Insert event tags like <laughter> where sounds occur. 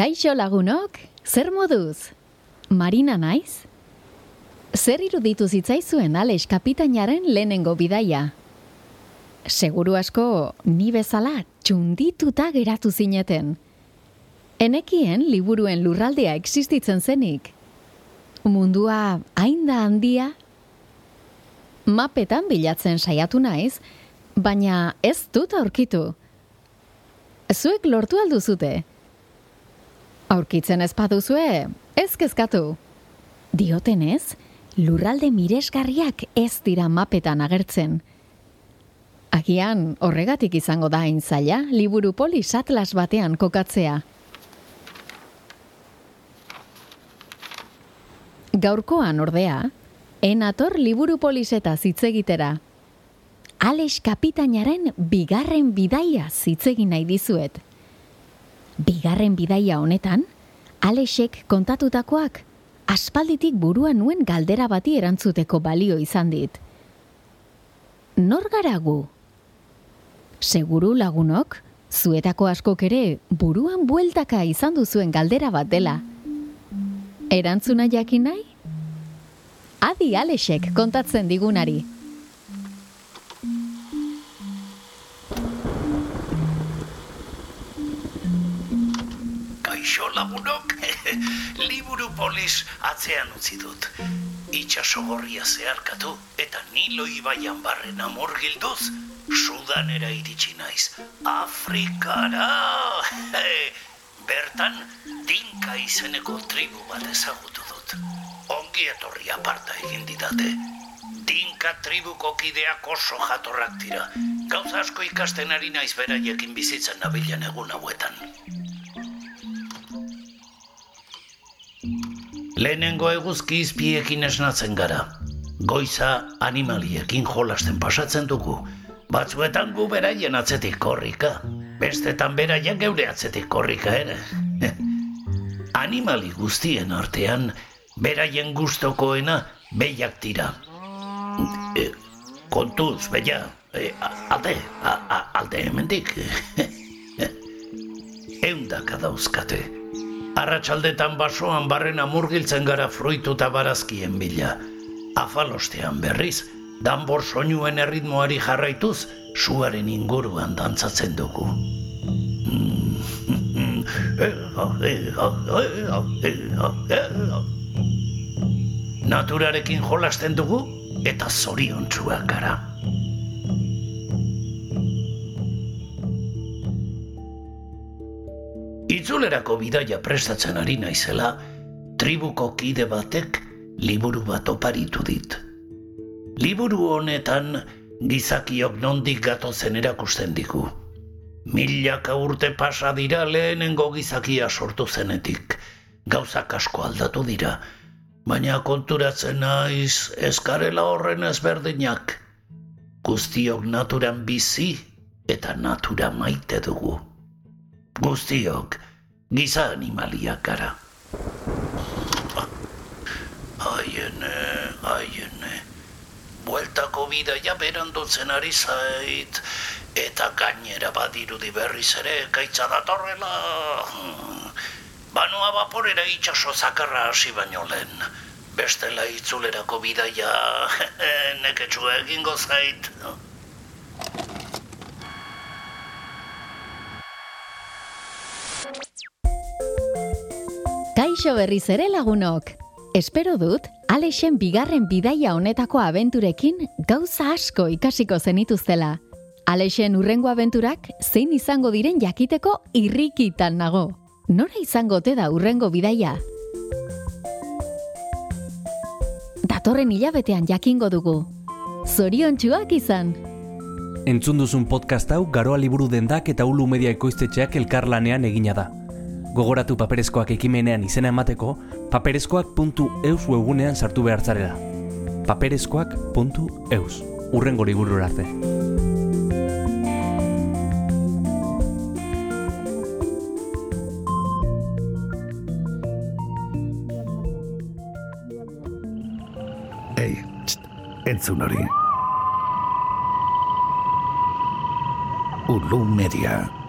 Kaixo lagunok, zer moduz? Marina naiz? Zer iruditu zitzaizuen Alex kapitainaren lehenengo bidaia? Seguru asko, ni bezala txundituta geratu zineten. Enekien liburuen lurraldea existitzen zenik. Mundua hain da handia? Mapetan bilatzen saiatu naiz, baina ez dut aurkitu. Zuek lortu alduzute? Aurkitzen ez paduzue, ez kezkatu. Diotenez, lurralde miresgarriak ez dira mapetan agertzen. Agian horregatik izango da hain zaila, liburu polis atlas batean kokatzea. Gaurkoan ordea, enator liburu poliseta zitzegitera. Alex kapitainaren bigarren bidaia zitzegin nahi dizuet. Bigarren bidaia honetan, Alexek kontatutakoak aspalditik buruan nuen galdera bati erantzuteko balio izan dit. Nor gara gu? Seguru lagunok, zuetako askok ere buruan bueltaka izan duzuen galdera bat dela. Erantzuna jakin nahi? Adi Alexek kontatzen digunari. Kaixo lagunok, <laughs> liburu polis atzean utzi dut. Itxaso gorria zeharkatu eta Nilo ibaian barren amor gilduz, Sudanera iritsi naiz. Afrikara! <laughs> Bertan, dinka izeneko tribu bat ezagutu dut. Ongi etorri aparta egin didate. Dinka tribuko kideak oso jatorrak dira. Gauza asko ikasten ari naiz beraiekin bizitzen nabilen egun hauetan. Lehenengo eguzki izpiekin esnatzen gara. Goiza animaliekin jolasten pasatzen dugu. Batzuetan gu beraien atzetik korrika. Bestetan beraien geure atzetik korrika ere. <laughs> Animali guztien artean, beraien gustokoena behiak dira. E, kontuz, beia, e, a- alde, a, a, alde hemendik. <laughs> Eundaka dauzkate. Arratsaldetan basoan barrena murgiltzen gara fruitu eta barazkien bila. Afalostean berriz, danbor soinuen erritmoari jarraituz, suaren inguruan dantzatzen dugu. Naturarekin jolasten dugu eta zoriontsuak gara. Itzulerako bidaia prestatzen ari naizela, tribuko kide batek liburu bat oparitu dit. Liburu honetan gizakiok nondik gatozen erakusten digu. Milaka urte pasa dira lehenengo gizakia sortu zenetik. Gauzak asko aldatu dira, baina konturatzen naiz eskarela horren ezberdinak. Guztiok naturan bizi eta natura maite dugu. Guztiok giza animaliak gara. Aiene, aiene. Bueltako bidaia berandutzen ari zait, eta gainera badirudi berriz ere gaitza datorrela. Banoa baporera itxaso zakarra hasi baino lehen. Bestela itzulerako bidaia <laughs> neketsua egingo zait. Kaixo berriz ere lagunok. Espero dut, Alexen bigarren bidaia honetako abenturekin gauza asko ikasiko zenituztela. Alexen urrengo abenturak zein izango diren jakiteko irrikitan nago. Nora izango ote da urrengo bidaia? Datorren hilabetean jakingo dugu. Zoriontsuak izan! Entzun duzun podcast hau Garoa Liburu Dendak eta Ulu Media Ekoiztetxeak elkarlanean egina da. Gogoratu paperezkoak ekimenean izena emateko, paperezkoak.eus webunean sartu behar zarela. paperezkoak.eus. Urrengo liburu arte. Ei, entzun hori. Ulu media.